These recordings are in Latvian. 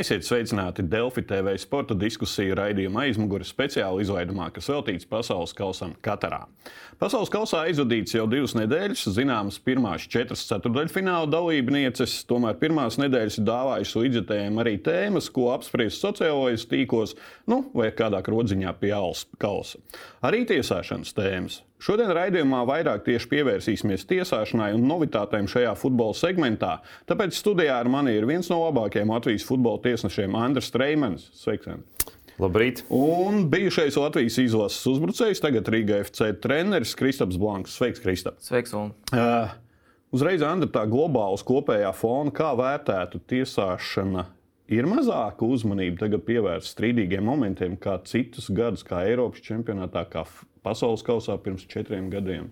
Esiet sveicināti Delfi TV sporta diskusiju raidījuma aizmugure speciāla izlaidumā, kas veltīts pasaules kausam Katarā. Pasaules kausā aizvadīts jau divas nedēļas, zināmas pirmās četras ceturdaļfināla dalībnieces, tomēr pirmās nedēļas ir dāvājusi līdzekļiem arī tēmas, ko apspriest sociālajos tīklos, nu, vai kādā krodziņā pie alus kausa. Arī tiesāšanas tēmas. Šodien raidījumā vairāk tieši pievērsīsimies tiesāšanai un novitātēm šajā futbola segmentā. Tāpēc studijā ar mani ir viens no labākajiem Latvijas futbola tiesnešiem, Andris Streimans. Sveiks! Labrīt! Un bijušais Latvijas izlases uzbrucējs, tagad Rīga FC treneris Kristaps Blanks. Sveiks, Kristap! Sveiks! Un... Uh, uzreiz, Andri, tā globāls kopējā fona, kā vērtētu tiesāšana ir mazāka uzmanība tagad pievērsta strīdīgiem momentiem, kā citus gadus, kā Eiropas čempionātā, kā pasaules kausā pirms četriem gadiem?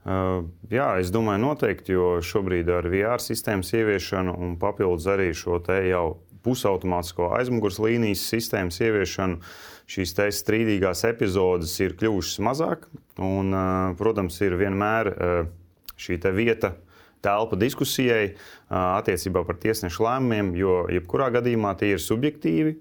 Uh, jā, es domāju, noteikti, jo šobrīd ar VR sistēmas ieviešanu un papildus arī šo te jau pusautomātisko aizmugures līnijas sistēmas ieviešanu, šīs strīdīgās epizodes ir kļuvušas mazāk. Un, uh, protams, ir vienmēr uh, šī vieta, telpa diskusijai attiecībā par tiesnešu lēmumiem, jo jebkurā gadījumā tie ir subjektīvi.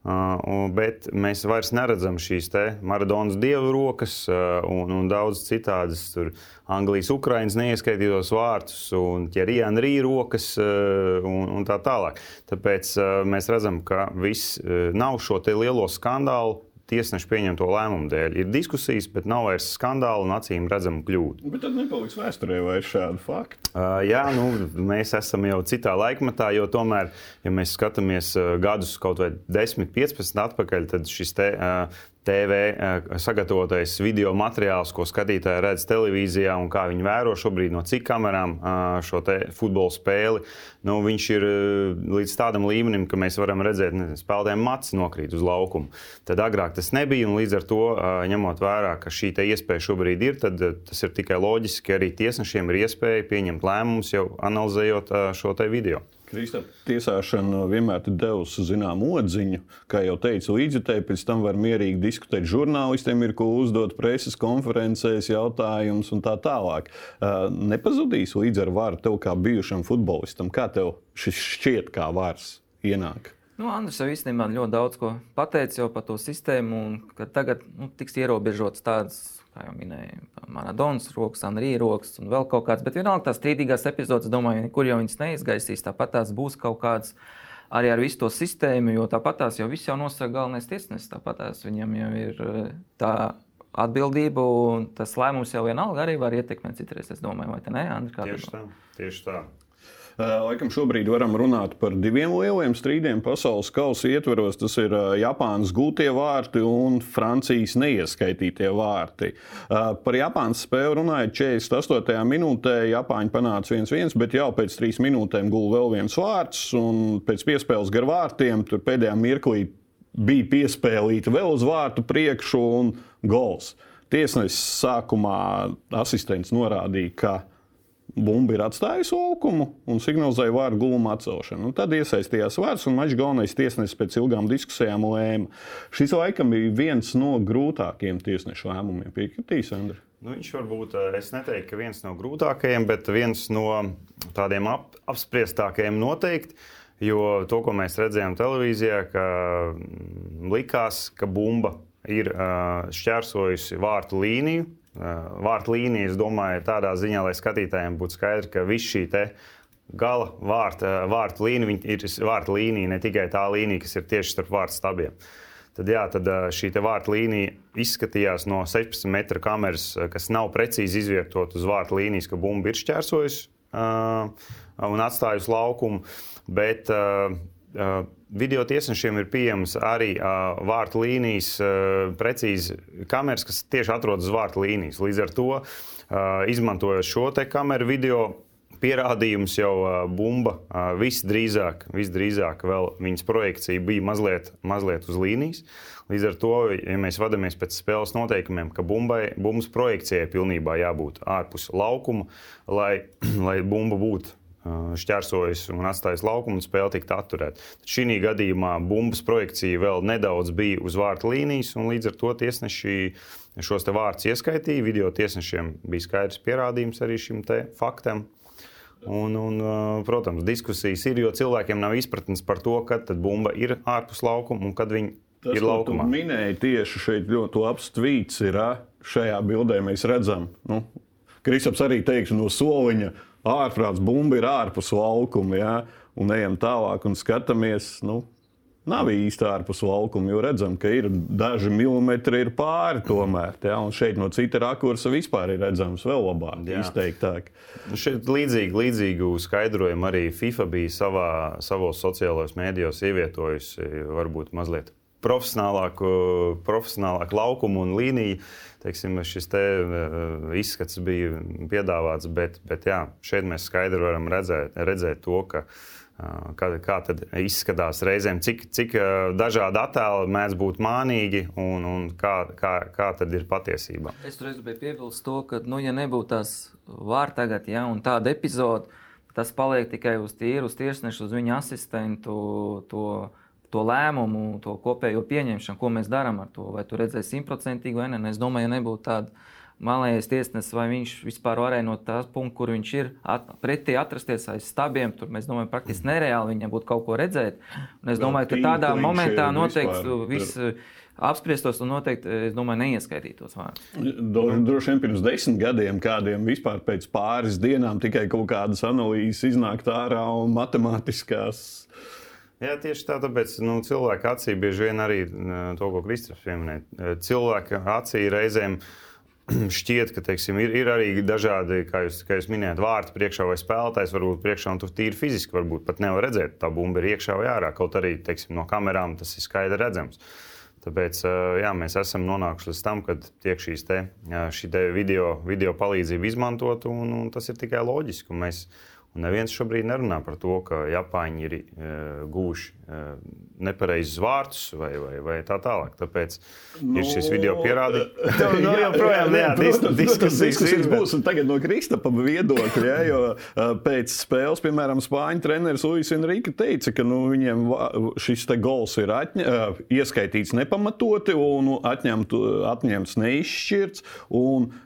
Uh, bet mēs vairs neredzam šīs Maradonas dievu rokas un, un daudz citādas, tur Anglijas, Ukrainas neieskaitītos vārtus un ķerijāna rīja rokas un, un tā tālāk. Tāpēc mēs redzam, ka viss nav šo lielo skandālu tiesneša pieņemto lēmumu dēļ. Ir diskusijas, bet nav vairs skandāla un acīm redzama kļūda. Bet tad nepaliks vēsturē vairs šādu faktu. Uh, jā, nu, mēs esam jau citā laikmetā, jo tomēr, ja mēs skatāmies uh, gadus kaut vai 10, 15 atpakaļ, tad šis te, uh, TV sagatavotais video materiāls, ko skatītāji redz televīzijā un kā viņi vēro šobrīd no cik kamerām šo futbola spēli. Nu, viņš ir līdz tādam līmenim, ka mēs varam redzēt, ka spēlētājiem mats nokrīt uz laukumu. Tad agrāk tas nebija, un līdz ar to, ņemot vērā, ka šī iespēja šobrīd ir, tad tas ir tikai loģiski, ka arī tiesnešiem ir iespēja pieņemt lēmumus jau analizējot šo video. Kristap, tiesāšana vienmēr ir devusi zināmu odziņu. Kā jau teicu, līdzekļi pēc tam var mierīgi diskutēt. Žurnālistiem ir ko uzdot preses konferencēs, jautājumus un tā tālāk. Nepazudīs līdz ar varu tev kā bijušam futbolistam. Kā tev šis šķiet, kā vārds ienāk? Nu, Andris jau īstenībā ļoti daudz ko pateica par to sistēmu, un ka tagad nu, tiks ierobežotas tādas kā jau minēju, Maradonas rokas, Anrija rokas un vēl kaut kāds. Bet vienalga tās strīdīgās epizodes, domāju, kur jau viņas neizgaisīs, tāpat tās būs kaut kādas. Arī ar visu to sistēmu, jo tāpat tās jau viss jau nosaka galvenais tiesnesis. Tāpat tās viņam jau ir eh, tā atbildība, un tas lēmums jau vienalga arī var ietekmēt citreiz. Es domāju, vai ne, Andri? Tieši tā. Tieši tā. Laikam šobrīd varam runāt par diviem lieliem strīdiem pasaules kausa ietveros. Tas ir Japānas gūtie vārti un Francijas neieskaitītie vārti. Par Japānas spēli runājot 48. minūtē, Japāņi panāca 1-1, bet jau pēc trīs minūtēm guva vēl viens vārds, un pēc piespēles gar vārtiem tur pēdējā mirklī bija piespēlīta vēl uz vārtu priekšu un gols. Tiesnesis sākumā asistents norādīja, ka bumba ir atstājusi laukumu un signalizēja vārdu guluma atcelšanu. Un tad iesaistījās vārds, un mačs galvenais tiesnesis pēc ilgām diskusijām lēma. Šis laikam bija viens no grūtākajiem tiesnešu lēmumiem. Piekritīs, Andri? Nu, viņš varbūt, eh, es neteiktu, ka viens no grūtākajiem, bet viens no tādiem ap, apspriestākajiem noteikti. Jo to, ko mēs redzējām televīzijā, ka mm, likās, ka bumba ir uh, šķērsojusi vārtu līniju, vārtu līnija, es domāju, tādā ziņā, lai skatītājiem būtu skaidrs, ka viss šī gala vārta, vārtu līnija ir vārtu līnija, ne tikai tā līnija, kas ir tieši starp vārtu stabiem. Tad, jā, tad šī vārtu līnija izskatījās no 16 metru kameras, kas nav precīzi izvietota uz vārtu līnijas, ka bumba ir šķērsojusi uh, un atstājusi laukumu. Bet, uh, video tiesnešiem ir pieejamas arī uh, vārtu līnijas, uh, precīzi kameras, kas tieši atrodas uz vārtu līnijas. Līdz ar to, uh, izmantojot šo kameru video, pierādījums jau uh, bumba uh, visdrīzāk, visdrīzāk vēl viņas projekcija bija mazliet, mazliet uz līnijas. Līdz ar to, ja mēs vadāmies pēc spēles noteikumiem, ka bumbai, bumbas projekcijai pilnībā jābūt ārpus laukuma, lai, lai bumba būtu šķērsojis un atstājis laukumu un spēle tika atturēta. Šī gadījumā bumbas projekcija vēl nedaudz bija uz vārtu līnijas, un līdz ar to tiesneši šos vārdus ieskaitīja. Video tiesnešiem bija skaidrs pierādījums arī šim faktam. Un, un, protams, diskusijas ir, jo cilvēkiem nav izpratnes par to, kad bumba ir ārpus laukuma un kad viņi Tas, ir laukumā. Tas minēja tieši šeit ļoti labs tvīts ir šajā bildē mēs redzam. Nu, Kristaps arī teiks no soliņa, ārprāts bumba ir ārpus laukuma, ja? un ejam tālāk un skatāmies. Nu, Nav īsti ārpus laukuma, jo redzam, ka ir daži milimetri ir pāri tomēr. Ja? Un šeit no cita rakursa vispār ir redzams vēl labāk, jā. izteiktāk. Nu, šeit līdzīgi, līdzīgu skaidrojumu arī FIFA bija savā, savos sociālajos mēdījos ievietojusi varbūt mazliet profesionālāku, profesionālāku laukumu un līniju. Teiksim, šis te, uh, izskats bija piedāvāts, bet, bet jā, šeit mēs skaidri varam redzēt, redzēt to, ka uh, kā, kā tad izskatās reizēm, cik, cik uh, dažādi attēli mēdz būt mānīgi un, un kā, kā, kā tad ir patiesība. Es tur gribēju piebilst to, ka, nu, ja nebūtu tās vārds tagad, ja, un tāda epizode, tas paliek tikai uz tīru, uz tiesnešu, uz viņa asistentu. To, to lēmumu, to kopējo pieņemšanu, ko mēs darām ar to. Vai tu redzēsi simtprocentīgi vai nē, es domāju, ja nebūtu tāda malējais tiesnesis, vai viņš vispār varēja no tā punkta, kur viņš ir, at, pretī atrasties aiz stabiem. Tur mēs domājam, praktiski nereāli viņam būtu kaut ko redzēt. Un es domāju, ka tādā momentā noteikti viss apspriestos un noteikti, es domāju, neieskaitītos vārdus. Droši vien pirms desmit gadiem kādiem vispār pēc pāris dienām tikai kaut kādas analīzes iznākt ārā un matemātiskās Jā, tieši tā, tāpēc nu, cilvēka acī bieži vien arī to, ko Kristofers pieminēja. Cilvēka acī reizēm šķiet, ka teiksim, ir, ir arī dažādi, kā jūs, kā jūs minējāt, vārti priekšā vai spēlētājs varbūt priekšā, un tu tīri fiziski varbūt pat nevar redzēt, tā bumba ir iekšā vai ārā. Kaut arī teiksim, no kamerām tas ir skaidri redzams. Tāpēc jā, mēs esam nonākuši līdz tam, ka tiek šīs te, šī te video, video palīdzība izmantot, un, un tas ir tikai loģiski. Mēs, Un neviens šobrīd nerunā par to, ka Japāņi ir uh, guvuši uh, nepareizus vārdus vai, vai, vai tā tālāk. Tāpēc nu, ir šis video pierādījums. Tā nu, joprojām jā, dis, diskusijas, diskusijas būs. Bet... Tagad no Kristapa viedokļa, ja, jo uh, pēc spēles, piemēram, Spāņu treneris Luis Enrique teica, ka nu, viņiem šis gols ir atņa, uh, ieskaitīts nepamatoti un atņemt, atņemts neizšķirts.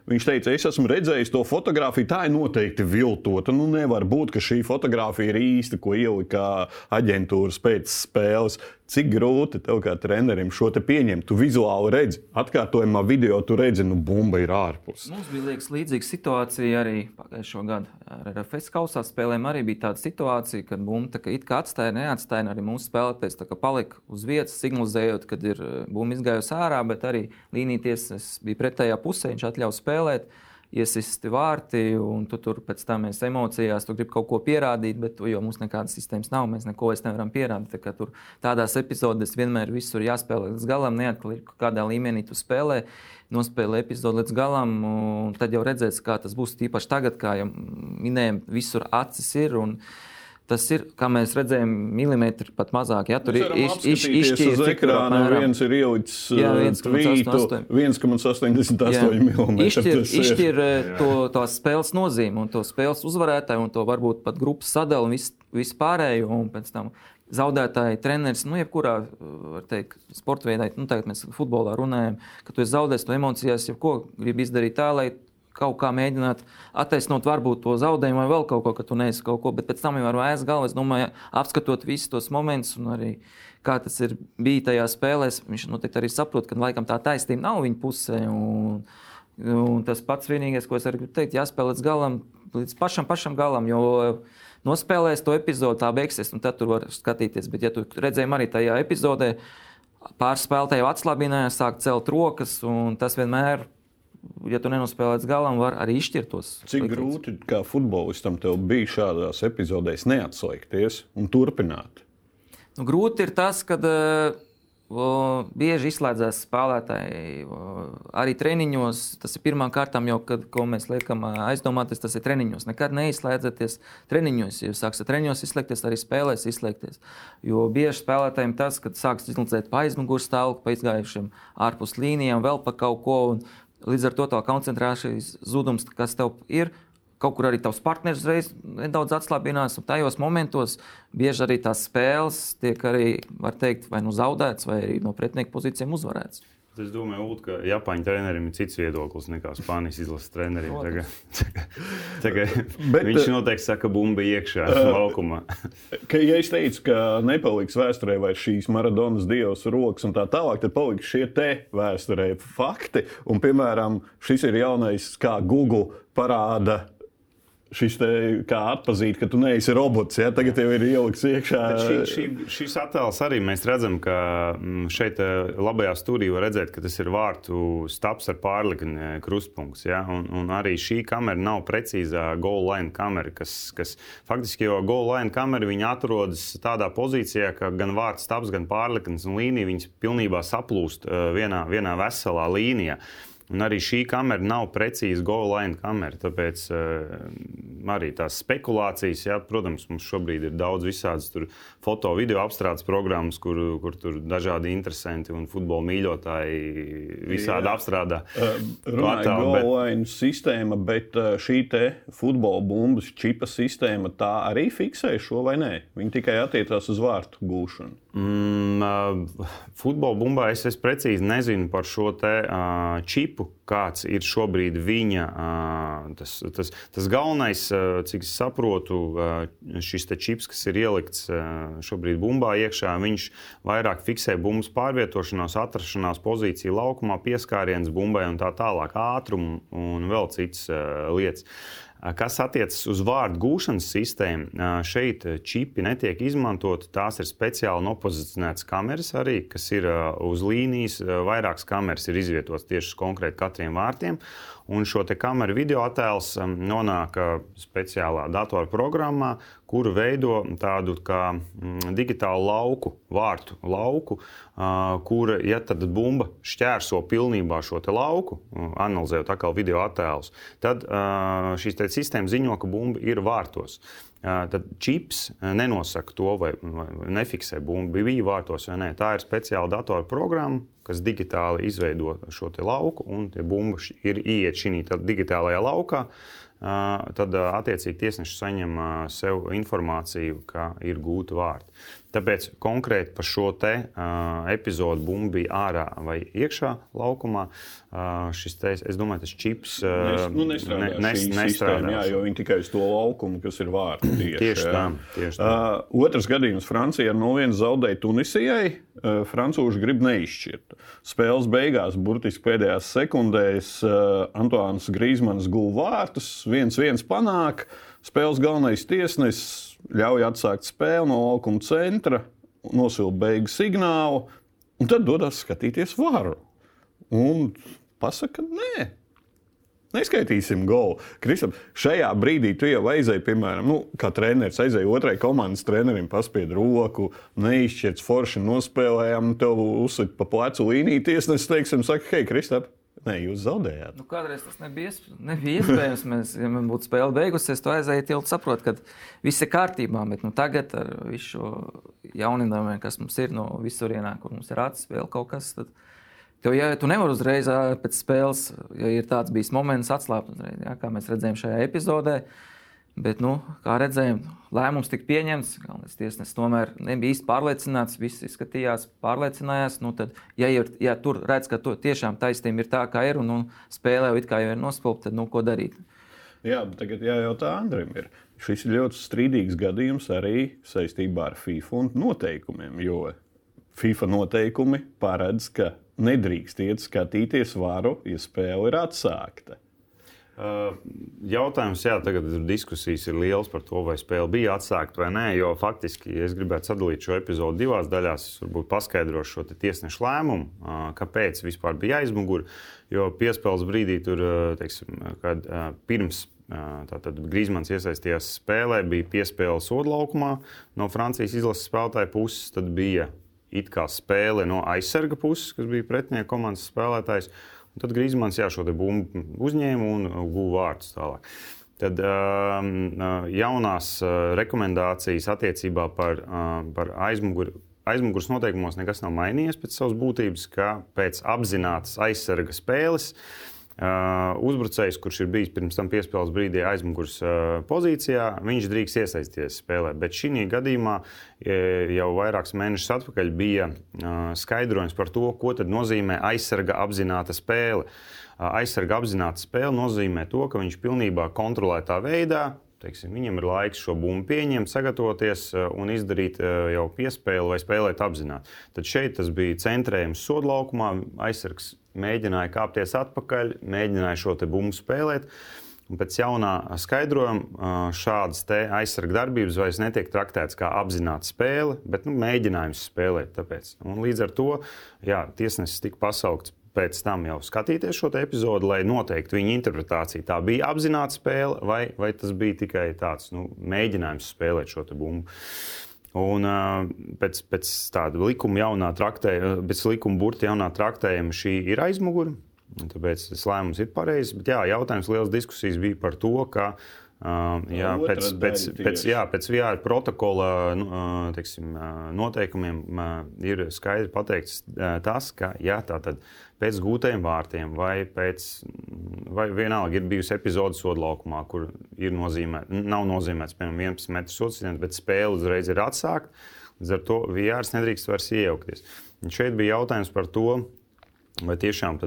Viņš teica, es esmu redzējis to fotografiju, tā ir noteikti viltota. Nu, nevar būt būt, ka šī fotografija ir īsta, ko ielika aģentūras pēc spēles. Cik grūti tev kā trenerim šo te pieņemt? Tu vizuāli redzi, atkārtojumā video tu redzi, nu, bumba ir ārpus. Mums bija liekas, līdzīga situācija arī pagājušo gadu. Ar RFS kausā spēlēm arī bija tāda situācija, kad bumba tā it kā atstāja, neatstāja. Arī mūsu spēlētājs palika uz vietas, signalizējot, kad ir bumba izgājusi ārā, bet arī līnijas bija pretējā pusē, viņš atļāva spēlēt iesisti vārti, un tu tur pēc tam esi emocijās, tu gribi kaut ko pierādīt, bet jo mums nekādas sistēmas nav, mēs neko nevaram pierādīt. Tā tur tādās epizodēs vienmēr viss ir jāspēlē līdz galam, neatkarīgi kādā līmenī tu spēlē. Nospēlē epizodi līdz galam, un tad jau redzēs, kā tas būs. Tīpaši tagad, kā jau minējām, visur acis ir. Un, uh, Tas ir, kā mēs redzējām, milimetri pat mazāk. Ja, tur ir izšķirts ekrāna. Viens ir ielicis 1,88 mm. Izšķir, to, to spēles nozīmi un to spēles uzvarētāju un to varbūt pat grupas sadali un vispārējo. Un pēc tam zaudētāji, treneris, nu, jebkurā teikt, sporta veidā, nu, tagad mēs futbolā runājam, ka tu esi zaudējis to emocijās, jebko gribi izdarīt tā, lai kaut kā mēģināt attaisnot varbūt to zaudējumu vai vēl kaut ko, ka tu neesi kaut ko, bet pēc tam jau ar vēs galvu, es domāju, apskatot visus tos momentus un arī kā tas ir bijis tajā spēlē, viņš noteikti arī saprot, ka laikam tā taisnība nav viņa pusē. Un, un tas pats vienīgais, ko es gribu teikt, jāspēlē līdz galam, līdz pašam, pašam galam. Jo, Nospēlēs to epizodi, tā beigsies, un tad tur var skatīties. Bet, ja tu redzēji arī tajā epizodē, pāris spēlētāji jau atslābinājās, sāk celt rokas, un tas vienmēr ja tu nenospēlē līdz galam, var arī izšķirtos. Cik likums. grūti kā futbolistam tev bija šādās epizodēs neatslēgties un turpināt? Nu, grūti ir tas, ka uh, bieži izslēdzās spēlētāji arī treniņos. Tas ir pirmām kārtām jau, kad mēs liekam aizdomāties, tas ir treniņos. Nekad neizslēdzieties treniņos. Ja jūs sāksiet treniņos izslēgties, arī spēlēs izslēgties. Jo bieži spēlētājiem tas, kad sāks izlūcēt pa aizmugures stāvokli, pa izgājušiem ārpus līnijām, vēl pa kaut ko. Un, Līdz ar to tā koncentrācijas zudums, kas tev ir, kaut kur arī tavs partneris reiz nedaudz atslābinās. Tajos momentos bieži arī tās spēles tiek arī, var teikt, vai nu zaudētas, vai arī no pretinieka pozīcijiem uzvarētas. Es domāju, Ult, ka Japāņu trenerim ir cits viedoklis nekā Spānijas izlases trenerim. Tagad, tagad, Bet, viņš noteikti saka, bumba iekšā uh, laukumā. ka, ja es teicu, ka nepaliks vēsturē vairs šīs Maradonas dievs rokas un tā tālāk, tad paliks šie te vēsturē fakti. Un, piemēram, šis ir jaunais, kā Google parāda šis te, kā atzīt, ka tu neesi robots. Ja? Tagad jau ir ielikts iekšā. Šī, šī, šis attēls arī mēs redzam, ka mm, šeit eh, labajā stūrī var redzēt, ka tas ir vārtu stāps ar pārlikni eh, krustpunkts. Ja? Un, un arī šī kamera nav precīzā goal line kamera, kas, kas faktiski jau goal line kamera atrodas tādā pozīcijā, ka gan vārtu stāps, gan pārliknis un līnija pilnībā saplūst eh, vienā, vienā veselā līnijā. Un arī šī kamera nav precīza go-line kamera. Tāpēc uh, arī tās spekulācijas, jā, protams, mums šobrīd ir daudz visādas foto, video apstrādes programmas, kur, kur tur dažādi interesanti un futbola mīļotāji visādi jā. apstrādā. Uh, Runājot par go-line bet... sistēmu, bet uh, šī futbola bumbas čipa sistēma tā arī fiksē šo vai nē? Viņi tikai attiecās uz vārtu gūšanu. Mm, futbola bumbā es, es precīzi nezinu par šo te, uh, čipu, kāds ir šobrīd viņa. Uh, tas, tas, tas galvenais, uh, cik es saprotu, uh, šis čips, kas ir ielikts uh, šobrīd bumbā iekšā, viņš vairāk fiksē bumbas pārvietošanos, atrašanās pozīciju laukumā, pieskārienas bumbai un tā tālāk, ātrumu un vēl citas uh, lietas. Uh, Kas attiecas uz vārdu gūšanas sistēmu, šeit čipi netiek izmantoti. Tās ir speciāli nopozicionētas kameras, arī, kas ir uz līnijas. Vairākas kameras ir izvietotas tieši uz konkrēti katriem vārtiem. Un šo kameru video attēls nonāk uh, speciālā datorprogrammā, kuru veido tādu kā mm, digitālu lauku, vārtu lauku, kur, ja tad bumba šķērso pilnībā šo lauku, analizējot atkal video attēlus, tad šīs sistēmas ziņo, ka bumba ir vārtos tad čips nenosaka to, vai, vai nefiksē bumbu, bija vārtos vai nē. Tā ir speciāla datora programma, kas digitāli izveido šo lauku, un bumba ir ieiet šajā digitālajā laukā. Tad, attiecīgi, tiesnesis saņem sev informāciju, ka ir gūta vārta. Tāpēc konkrēti par šo te, uh, epizodu bumbu bija ārā vai iekšā laukumā. Uh, šis te, es domāju, tas čips uh, nes, nu, nestrādā. Ne, nes, nestrādā jā, jo viņi tikai uz to laukumu, kas ir vārds. Tieši, tieši tā. Tieši tā. Uh, otrs gadījums Francijā no vienas zaudēja Tunisijai. Uh, Francūži grib neizšķirt. Spēles beigās, burtiski pēdējās sekundēs, uh, Antoāns Grīsmans guva vārtus, viens viens panāk. Spēles galvenais tiesnesis ļauj atsākt spēli no laukuma centra, nosilda beigu signālu, un tad dodas skatīties varu. Un pasaka, nē. Neskaitīsim golu. Kristam, šajā brīdī tu jau aizēji, piemēram, nu, kā treneris, aizēji otrai komandas trenerim, paspied roku, neizšķirts forši nospēlējām, tev uzsver pa plecu līniju tiesnesis, teiksim, saka, hei, Kristap, Nē, jūs zaudējāt. Nu, kādreiz tas nebija, nebija iespējams. Mēs, ja man būtu spēle beigusies, to aizēju tiltu, saprotu, ka viss ir kārtībā. Bet nu, tagad ar visu šo jauninājumiem, kas mums ir no visurienā, kur mums ir acis, vēl kaut kas. Tad, tev, ja tu nevari uzreiz pēc spēles, ja ir tāds bijis moments, atslābt uzreiz, ja, kā mēs redzējām šajā epizodē. Bet, nu, kā redzējām, lēmums tika pieņemts. Galvenais tiesnesis tomēr nebija īsti pārliecināts. Viss izskatījās, pārliecinājās. Nu, tad, ja, ir, ja tur redz, ka tiešām taisnība ir tā, kā ir, un, un spēlē jau, jau ir nospilgta, tad nu, ko darīt? Jā, tagad jājautā Andrim. Ir. Šis ir ļoti strīdīgs gadījums arī saistībā ar FIFA noteikumiem. Jo FIFA noteikumi paredz, ka nedrīkst iet skatīties varu, ja spēle ir atsākta. Uh, jautājums, jā, tagad diskusijas ir liels par to, vai spēle bija atsākta vai nē. Jo faktiski, es gribētu sadalīt šo epizodu divās daļās, es varbūt paskaidrošu šo tiesnešu lēmumu, uh, kāpēc vispār bija aizmugurē. Jo piespēles brīdī, tur, uh, teiksim, kad pirms Tātad Grīsmans iesaistījās spēlē, bija piespēle sodlaukumā no Francijas izlases spēlētāja puses. Tad bija it kā spēle no aizsarga puses, kas bija pretinieka komandas spēlētājs. Un tad Grīsmans jā, šo bumbu uzņēma un guva vārdus tālāk. Tad um, uh, jaunās uh, rekomendācijas attiecībā par, uh, par aizmuguri. Aizmugures noteikumos nekas nav mainījies pēc savas būtības, ka pēc apzinātas aizsarga spēles Uh, uzbrucējs, kurš ir bijis pirms tam piespēles brīdī aizmugures pozīcijā, viņš drīkst iesaistīties spēlē. Bet šī gadījumā jau vairākus mēnešus atpakaļ bija skaidrojums par to, ko nozīmē aizsarga apzināta spēle. Aizsarga apzināta spēle nozīmē to, ka viņš pilnībā kontrolētā veidā Teiksim, viņam ir laiks šo bumbu pieņemt, sagatavoties un izdarīt jau piespēli vai spēlēt apzināti. Tad šeit tas bija centrējums sodlaukumā. Aizsargs mēģināja kāpties atpakaļ, mēģināja šo bumbu spēlēt. Un pēc jaunā skaidrojuma šādas aizsarga darbības vairs netiek traktētas kā apzināta spēle, bet nu, mēģinājums spēlēt. Tāpēc. Un līdz ar to jā, tiesnesis tika pasaukts pēc tam jau skatīties šo epizodu, lai noteiktu viņa interpretāciju. Tā bija apzināta spēle, vai, vai tas bija tikai tāds nu, mēģinājums spēlēt šo bumbu. Un, pēc, pēc tāda likuma jaunā traktējuma, pēc likuma burta jaunā traktējuma šī ir aizmugure. Tāpēc tas lēmums ir pareizs. Bet jā, jautājums, liels diskusijas bija par to, ka Uh, jā, pēc, pēc, pēc, jā, pēc VR protokola nu, teiksim, noteikumiem ir skaidri pateikts tas, ka jā, tātad pēc gūtajiem vārtiem vai pēc, vai vienalga ir bijusi epizode sodlaukumā, kur ir nozīmē, nav nozīmēts, piemēram, 11 metru sodsiens, bet spēle uzreiz ir atsākta. Līdz ar to VR nedrīkst vairs iejaukties. Un šeit bija jautājums par to, vai tiešām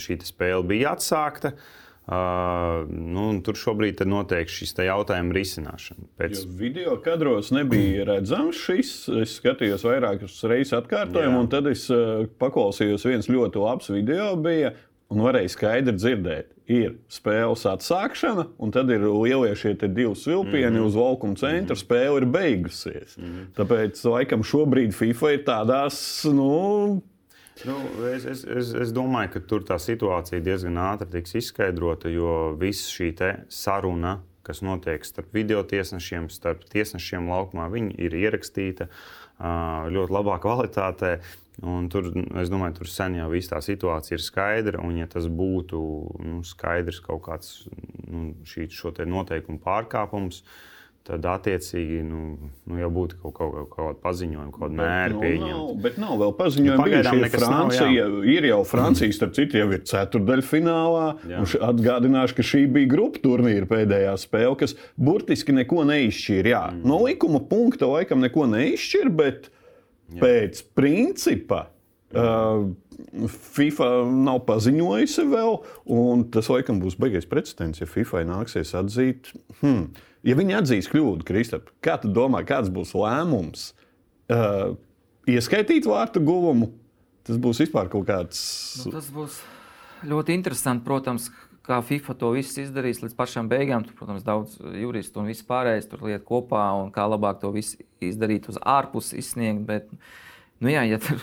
šī spēle bija atsākta. Uh, Uh, nu, tur šobrīd notiek šis jautājuma risināšana. Pēc... Jo video kadros nebija redzams šis. Es skatījos vairākas reizes atkārtojumu, Jā. un tad es uh, paklausījos viens ļoti labs video. Bija, un varēja skaidri dzirdēt, ir spēles atsākšana, un tad ir lielie šie divi svilpieni mm -hmm. uz valkuma centra. Mm -hmm. Spēle ir beigusies. Mm -hmm. Tāpēc, laikam, šobrīd FIFA ir tādās, nu, Nu, es, es, es, es domāju, ka tur tā situācija diezgan ātri tiks izskaidrota, jo viss šī saruna, kas notiek starp video tiesnešiem, starp tiesnešiem laukumā, ir ierakstīta ļoti labā kvalitātē. Un tur, es domāju, tur sen jau tā situācija ir skaidra. Un, ja tas būtu nu, skaidrs kaut kāds nu, šī, noteikumu pārkāpums, uh, tad attiecīgi nu, nu, jau būtu kaut, kaut, kaut, kaut kāda paziņojuma, kaut kāda mēra nu, pieņemta. Nav, bet nav vēl paziņojuma. Nu, pagaidām nekas Francija, nav, jā. ir jau Francija, starp citu, jau ir ceturdaļfinālā. Atgādināšu, ka šī bija grupu turnīra pēdējā spēle, kas burtiski neko neizšķīra. Jā, mm. No likuma punkta laikam neko neizšķīra, bet jā. pēc principa. FIFA nav paziņojusi vēl, un tas laikam būs baigais precedents, ja FIFA nāksies atzīt. Hmm, Ja viņi atzīs kļūdu, Kristap, kā tu domā, kāds būs lēmums? Uh, ieskaitīt vārtu guvumu, tas būs vispār kaut kāds. Nu, tas būs ļoti interesanti, protams, kā FIFA to visu izdarīs līdz pašām beigām. Tur, protams, daudz juristu un viss pārējais tur liet kopā un kā labāk to visu izdarīt uz ārpusi izsniegt. Bet, nu jā, ja tur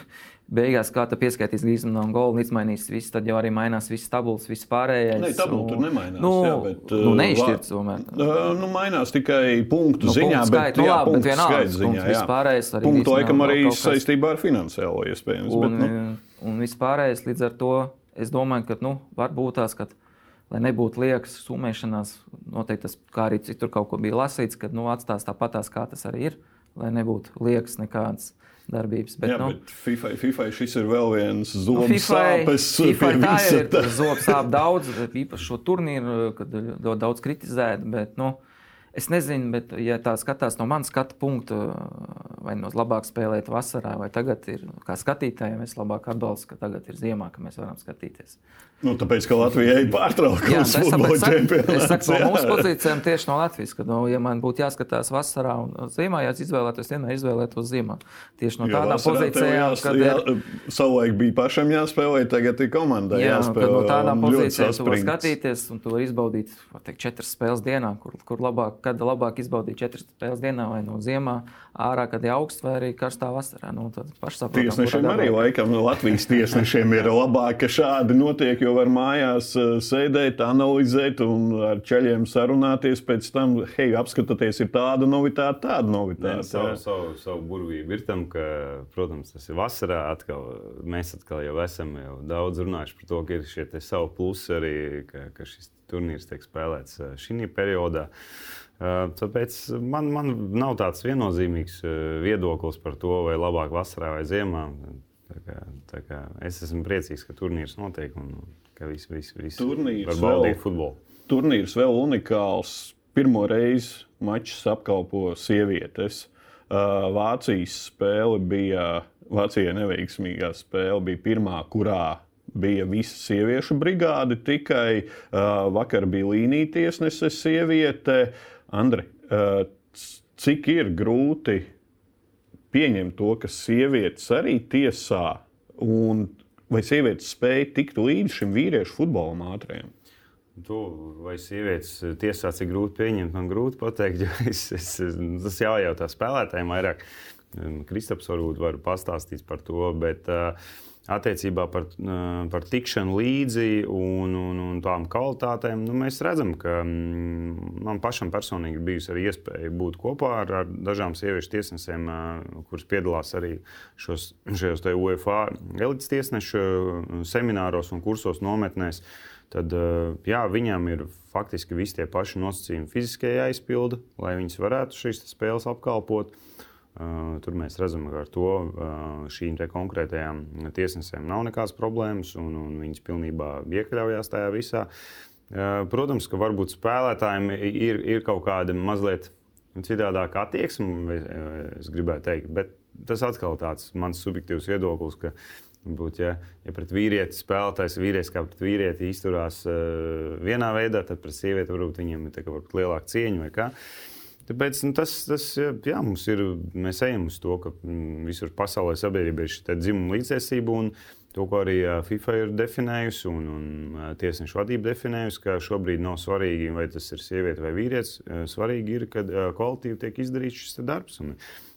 beigās kā pieskaitīs Grīsmanu un Golu un izmainīs visu, tad jau arī mainās viss tabulas, viss pārējais. Nē, tabula tur nemainās. Nu, jā, bet, nu, neizšķirts tomēr. Uh, nu, mainās tikai punktu nu, ziņā, punktu skait, bet, nu, jā, labi, bet vienalga ziņā. Jā. Pārējais arī punktu laikam arī kas... saistībā ar finansiālo iespējams. Un, bet, nu. un viss pārējais līdz ar to es domāju, ka nu, var būt tās, ka, lai nebūtu liekas summēšanās, noteikti tas, kā arī citur kaut ko bija lasīts, ka nu, atstās tāpatās, kā tas arī ir, lai nebūtu liekas nekādas darbības. Bet, Jā, nu, bet FIFA, FIFA šis ir vēl viens zobu nu, sāpes. FIFA tā ir, zobu sāp daudz, īpaši šo turnīru, kad daudz kritizēt, bet, nu, Es nezinu, bet, ja tā skatās no manas skatu punkta, vai no labāk spēlēt vasarā, vai tagad ir kā skatītājiem, es labāk atbalstu, ka tagad ir ziemā, ka mēs varam skatīties. Nu, tāpēc, ka Latvijai ir pārtraukums futbola čempionātā. Es saku, no mūsu pozīcijām tieši no Latvijas, ka, nu, ja man būtu jāskatās vasarā un ziemā, ja izvēlētos, vienmēr izvēlētos ziemā. Tieši no tādām pozīcijām, kad jā, ir... savulaik bija pašam jāspēlē, tagad ir komandai jā, jāspēlē. No tādām pozīcijām tu vari skatīties un tu vari izbaudīt, teikt, četras spēles dienā, kur, kur labāk, kad labāk izbaudīt četras spēles dienā vai no ziemā ārā, kad ir augsts vai arī karstā vasarā. Nu, Tiesnešiem arī laikam Latvijas tiesnešiem ir labāk, ka šādi notiek, jo var mājās eh, sēdēt, analizēt un ar ceļiem sarunāties. Pēc tam, hei, apskatieties, ir tāda novitāte, tāda novitāte. Nē, savu, savu, savu burvību ir tam, ka, protams, tas ir vasarā. Atkal, mēs atkal jau esam jau daudz runājuši par to, ka ir šie savi plusi arī, ka, ka šis turnīrs tiek spēlēts eh, šī periodā. Eh, tāpēc man, man nav tāds viennozīmīgs viedoklis par to, vai labāk vasarā vai ziemā. Es esmu priecīgs, ka turnīrs notiek un ka visi, visi turnīrs var baudīt futbolu. Turnīrs vēl unikāls. Pirmo reizi mačs apkalpo sievietes. Vācijas spēle bija, Vācijai neveiksmīgā spēle bija pirmā, kurā bija visa sieviešu brigāde. Tikai vakar bija līnija tiesnese, sieviete. Andri, cik ir grūti pieņemt to, ka sievietes arī tiesā, un vai sievietes spēja tikt līdz šim vīriešu futbola mātriem? To, vai sievietes tiesā cik grūti pieņemt, man grūti pateikt. Es, es, tas jājautā spēlētājiem vairāk. Kristaps varbūt var pastāstīt par to, bet uh, attiecībā par, par tikšanu līdzi un, un, un tām kvalitātēm, nu, mēs redzam, ka mm, man pašam personīgi bijusi arī iespēja būt kopā ar, ar dažām sieviešu tiesnesēm, kuras piedalās arī šos, šajos UEFA elites tiesnešu semināros un kursos nometnēs. Tad jā, viņām ir faktiski visi tie paši nosacījumi fiziskajai jāizpilda, lai viņas varētu šīs spēles apkalpot. Uh, Tur mēs redzam, ka ar to šīm konkrētajām tiesnesēm nav nekādas problēmas, un, un viņas pilnībā iekļaujas tajā visā. Protams, ka varbūt spēlētājiem ir, ir kaut kāda mazliet citādāka attieksme, es gribētu teikt, bet tas atkal tāds mans subjektīvs viedoklis, būt, ja, ja pret vīrieti spēlētājs vīrietis kā pret vīrieti izturās uh, vienā veidā, tad pret sievieti varbūt viņiem ir varbūt lielāka cieņa vai kā. Uh, Tāpēc nu, tas, tas jā, mums ir, mēs ejam uz to, ka mm, visur pasaulē sabiedrība ir šī dzimuma līdztiesība. To, ko arī FIFA ir definējusi un, un tiesneša vadība definējusi, ka šobrīd nav svarīgi, vai tas ir sieviete vai vīrietis. Svarīgi ir, ka kvalitīvi tiek izdarīts šis darbs. Un,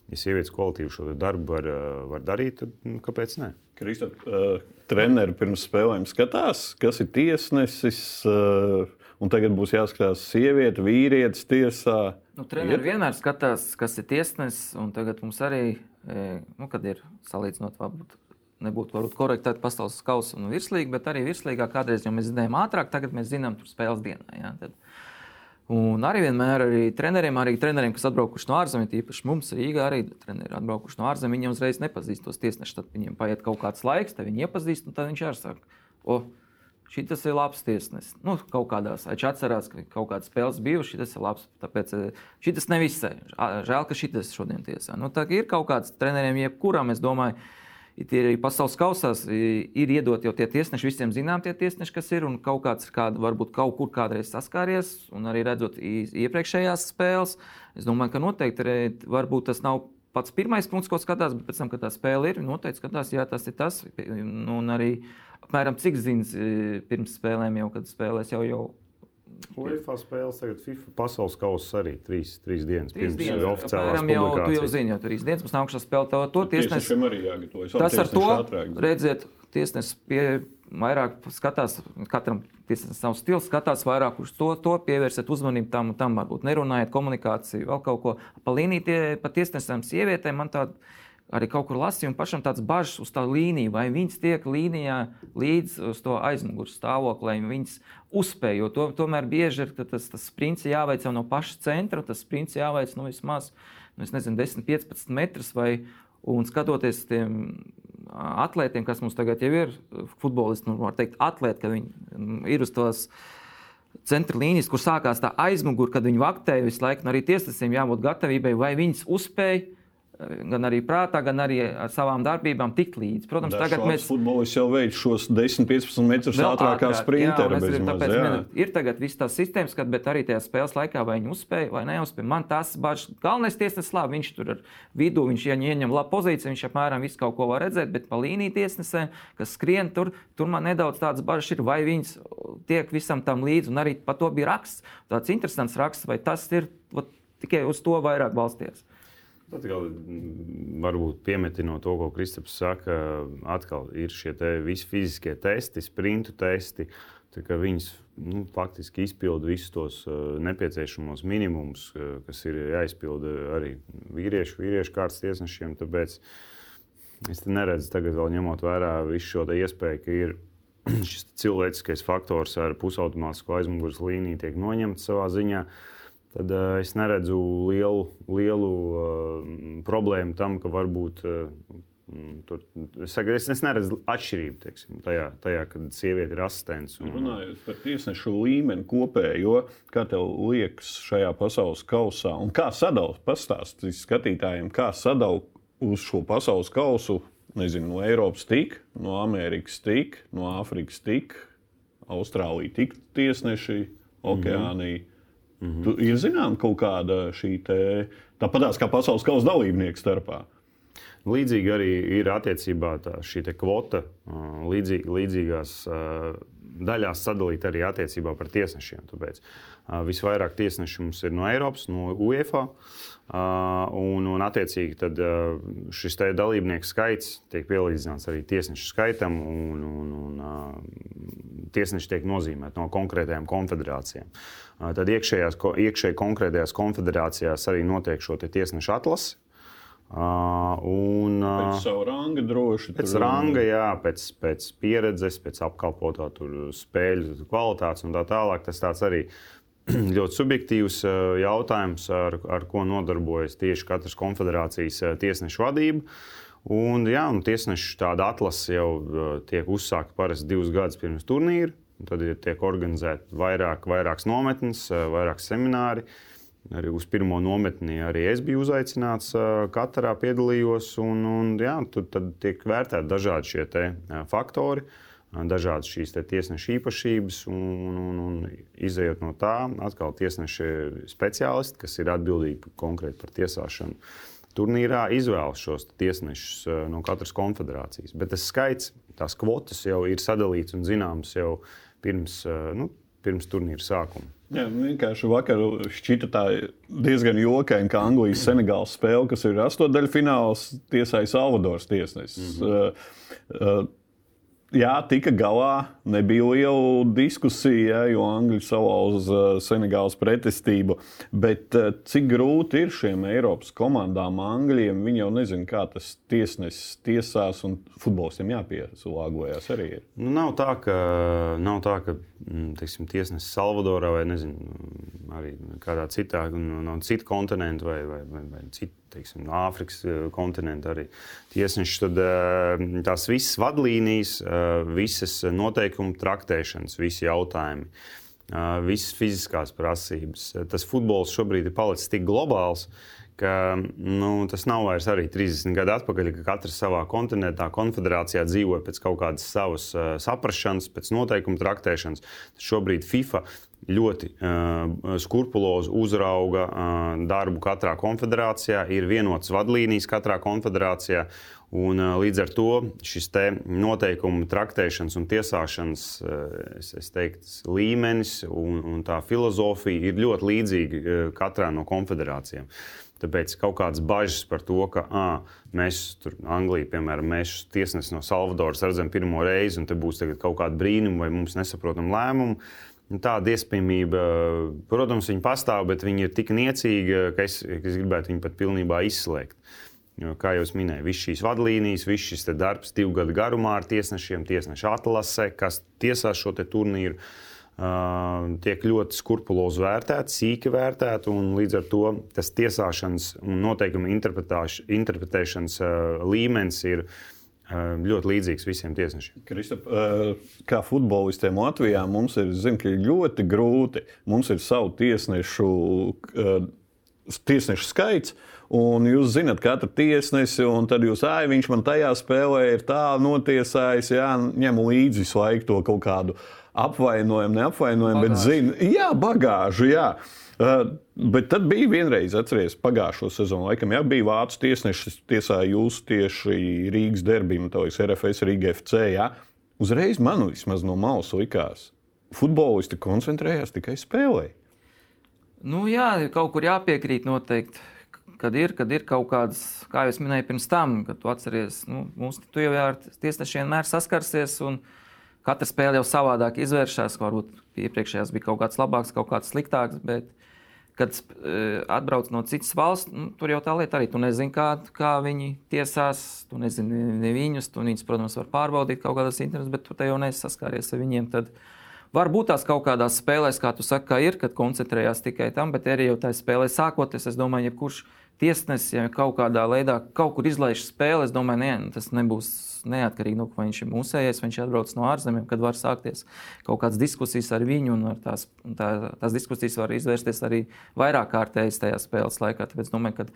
ja sievietes kvalitīvi šo darbu var, var darīt, tad nu, kāpēc ne? Kristap, uh, treneri pirms spēlēm skatās, kas ir tiesnesis. Uh, un tagad būs jāskatās sieviete, vīrietis tiesā. Nu, Treneris vienmēr skatās, kas ir tiesnesis, un tagad mums arī, e, nu, kad ir salīdzinot, varbūt nebūtu varbūt korektēt pasaules kausa un virslīgi, bet arī virslīgā kādreiz jau mēs zinājām ātrāk, tagad mēs zinām tur spēles dienā. Ja? Tad, Un arī vienmēr arī treneriem, arī treneriem, kas atbraukuši no ārzemēm, īpaši mums Rīgā, arī treneri atbraukuši no ārzemēm, viņi uzreiz nepazīst tos tiesnešus. Tad viņiem paiet kaut kāds laiks, tad viņi iepazīst, un tad viņš arī saka, o, šis ir labs tiesnesis. Nu, kaut kādās, viņš atcerās, ka kaut kādas spēles bijušas, šis ir labs. Tāpēc eh, šis nevisai. Žēl, ka šis šodien tiesā. Nu, tā ir kaut kāds treneriem, jebkuram, es domāju, tie arī pasaules kausās ir iedot jau tie tiesneši, visiem zinām tie tiesneši, kas ir, un kaut kāds ir kād, varbūt kaut kur kādreiz saskāries, un arī redzot iepriekšējās spēles, es domāju, ka noteikti varbūt tas nav pats pirmais punkts, ko skatās, bet pēc tam, kad tā spēle ir, noteikti skatās, jā, tas ir tas. Un arī apmēram cik zināms pirms spēlēm, jau kad spēlēs jau. jau UEFA spēles, tagad FIFA pasaules kausa arī trīs, trīs dienas. Trīs dienas jau oficiālām jau, tu jau zini, jau trīs dienas mums nākušā spēlē. To, to jāgatavojas. Tas ar to, ātrāk. redziet, tiesnesis pie vairāk skatās, katram tiesnesim savu stilu, skatās vairāk uz to, to pievērsiet uzmanību tam un tam, varbūt nerunājiet komunikāciju, vēl kaut ko. Pa līniju, pa tiesnesam sievietēm man tāda arī kaut kur lasīju, un pašam tāds bažas uz tā līniju, vai viņas tiek līnijā līdz uz to aizmugures stāvokli, lai viņas uzspēj. Jo to, tomēr bieži ir tas, tas sprints jāveic jau no paša centra, tas sprints jāveic nu, vismaz nu, nezinu, 10, 15 metrus. Vai, un skatoties tiem atlētiem, kas mums tagad ir, futbolisti, nu, var teikt, atlēti, ka viņi ir uz tos centra līnijas, kur sākās tā aizmugure, kad viņi vaktēja visu laiku, un arī tiesnesim jābūt gatavībai, vai viņas uzspēja gan arī prātā, gan arī ar savām darbībām tikt līdzi. Protams, Dažs tagad mēs futbolists jau veic šos 10-15 metrus ātrākā sprintera. Jā, ir, tāpēc jā. ir tagad viss tās sistēmas, kad, bet arī tajā spēles laikā vai viņi uzspēja vai neuzspēja. Man tas bažas, galvenais tiesnesis labi, viņš tur ar vidū, viņš ja ieņem labu pozīciju, viņš apmēram visu kaut ko var redzēt, bet pa līniju tiesnesēm, kas skrien tur, tur man nedaudz tādas bažas ir, vai viņas tiek visam tam līdzi, un arī par to bija raksts, tāds interesants raksts, vai tas ir vat, tikai uz to vairāk balsties. Atkal, varbūt piemetinot to, ko Kristaps saka, atkal ir šie te visi fiziskie testi, sprintu testi. Viņas nu, faktiski izpilda visus tos uh, nepieciešamos minimumus, uh, kas ir jāizpilda arī vīriešu, vīriešu kārtas tiesnešiem. Tāpēc es neredzu, tagad vēl ņemot vērā visu šo iespēju, ka ir šis cilvēciskais faktors ar pusautomātisko aizmugures līniju tiek noņemts savā ziņā. Uh, tad uh, es neredzu lielu, lielu uh, problēmu tam, ka varbūt uh, Tur, es, es, es neredzu atšķirību teiksim, tajā, tajā, kad sieviete ir asistents. Un... Runājot par tiesnešu līmeni kopējo, kā tev liekas šajā pasaules kausā, un kā sadalīt, pastāstīt skatītājiem, kā sadalīt uz šo pasaules kausu, nezinu, no Eiropas tik, no Amerikas tik, no Āfrikas tik, Austrālija tik tiesneši, Okeānija. Mm -hmm. Tu, ir zināma kaut kāda šī tāpatās kā pasaules kausa dalībnieku starpā. Līdzīgi arī ir attiecībā šī kvota, līdzīgi, līdzīgās daļās sadalīta arī attiecībā par tiesnešiem. Tāpēc visvairāk tiesneši mums ir no Eiropas, no UEFA. Un, un attiecīgi tad šis dalībnieku skaits tiek pielīdzināts arī tiesnešu skaitam, un, un, un tiesneši tiek nozīmēti no konkrētajām konfederācijām. Tad iekšējās, iekšēji konkrētajās konfederācijās arī notiek šo tiesnešu atlasi Un, pēc savu ranga droši. Pēc tur... ranga, jā, pēc, pēc pieredzes, pēc apkalpotā spēļu kvalitātes un tā tālāk. Tas tāds arī ļoti subjektīvs jautājums, ar, ar ko nodarbojas tieši katras konfederācijas tiesnešu vadība. Un, jā, un tiesnešu tāda atlase jau tiek uzsākta parasti divus gadus pirms turnīra. Tad tiek organizēta vairāk, vairākas nometnes, vairāk semināri. Uh, Arī uz pirmo nometni arī es biju uzaicināts, katrā piedalījos. Un, un, jā, tad tiek vērtēti dažādi šie faktori, dažādas šīs tiesneša īpašības. Un, un, un izējot no tā, atkal tiesneša speciālisti, kas ir atbildīgi konkrēti par tiesāšanu. Turnīrā izvēlas šos tiesnešus no katras konfederācijas. Bet tas skaits, tās kvotas jau ir sadalīts un zināms jau pirms, nu, pirms turnīra sākuma. Jā, vienkārši vakar šķita diezgan jokaini, ka Anglijas Senegāls spēle, kas ir astotdaļfināls, tiesāja Salvadors tiesnesis. Mm -hmm. uh, uh, jā, tika galā. Nebija liela diskusija, jo Angļi salauza uh, Senegālas pretestību. Bet uh, cik grūti ir šiem Eiropas komandām, Angļiem? Viņi jau nezina, kā tas tiesnesis tiesās, un futbolistiem jāpieslāgojas arī. Ir. Nu, nav tā, ka, nav tā, ka mm, teiksim, tiesnesis Salvadorā vai nezinu, arī kādā citā, no, no citu kontinentu vai, vai, vai, vai citu teiksim, no Āfrikas eh, kontinenta arī tiesneši. Tad eh, tās visas vadlīnijas, eh, visas noteikumu traktēšanas, visi jautājumi, visas fiziskās prasības. Tas futbols šobrīd ir palicis tik globāls. Ka, nu, tas nav vairs arī 30 gadu atpakaļ, ka katrs savā kontinentā, konfederācijā dzīvoja pēc kaut kādas savas uh, saprāšanas, pēc noteikumu traktēšanas. Šobrīd FIFA ļoti uh, skrupulozi uzrauga uh, darbu katrā konfederācijā, ir vienotas vadlīnijas katrā konfederācijā. Un, uh, līdz ar to šis noteikumu traktēšanas un tiesāšanas es, es teiktu, līmenis un, un tā filozofija ir ļoti līdzīga uh, katrā no konfederācijām. Tāpēc kaut kādas bažas par to, ka à, mēs tur, Anglijā, piemēram, mēs tiesnesi no Salvadoras redzam pirmo reizi, un te būs kaut kāda brīnuma vai mums nesaprotama lēmuma. Uh, Nu, tāda iespējamība, protams, viņi pastāv, bet viņi ir tik niecīgi, ka es, ka es gribētu viņu pat pilnībā izslēgt. Jo, kā jau minēju, visas šīs vadlīnijas, viss šis darbs divu gadu garumā ar tiesnešiem, tiesnešu atlase, kas tiesā šo turnīru, tiek ļoti skrupulozi vērtēts, sīki vērtēts. Līdz ar to tas tiesāšanas un noteikumu interpretēšanas līmenis ir ļoti līdzīgs visiem tiesnešiem. Kristap, kā futbolistiem Latvijā mums ir zin, ļoti grūti. Mums ir savu tiesnešu, tiesnešu skaits. Un jūs zināt, katru tiesnesi, un tad jūs, ah, viņš man tajā spēlē ir tā notiesājis, jā, ņem līdzi visu laiku to kaut kādu apvainojumu, neapvainojumu, bet zina, jā, bagāžu, jā. Uh, bet tad bija vienreiz, atcerieties, pagājušo sezonu, laikam, ja bija vācu tiesnesis, tiesāja jūs tieši Rīgas derbīm, tā liekas, RFS Rīga FC. Ja? Uzreiz man vismaz no malas likās, futbolisti koncentrējās tikai spēlē. Nu, jā, kaut kur jāpiekrīt noteikti. Kad ir, kad ir kaut kādas, kā jau minēju, pirms tam, kad tu atceries, nu, mums tu jau ar tiesnešiem vienmēr saskarsies. Katra spēle jau savādāk izvēršas. Varbūt iepriekšējās bija kaut kāds labāks, kaut kāds sliktāks. Bet, kad uh, atbrauc no citas valsts, nu, tur jau tā lieta arī. Tu nezini, kā, kā viņi tiesās, tu nezini ne viņus. Tu viņus, protams, var pārbaudīt kaut kādas intereses, bet tu te jau neesi saskāries ar viņiem. Tad varbūt tās kaut kādās spēlēs, kā tu saki, ir, kad koncentrējās tikai tam, bet arī jau tajā spēlē sākoties, es domāju, jebkurš tiesnesis, ja kaut kādā veidā kaut kur izlaiž spēli, es domāju, ne, tas nebūs neatkarīgi no tā, vai viņš ir mūsējais, viņš ir atbraucis no ārzemēm, kad var sākties kaut kādas diskusijas ar viņu, tās, tā, tās diskusijas var izvērsties arī vairāk kārtējas tajā spēles laikā. Tāpēc es domāju, ka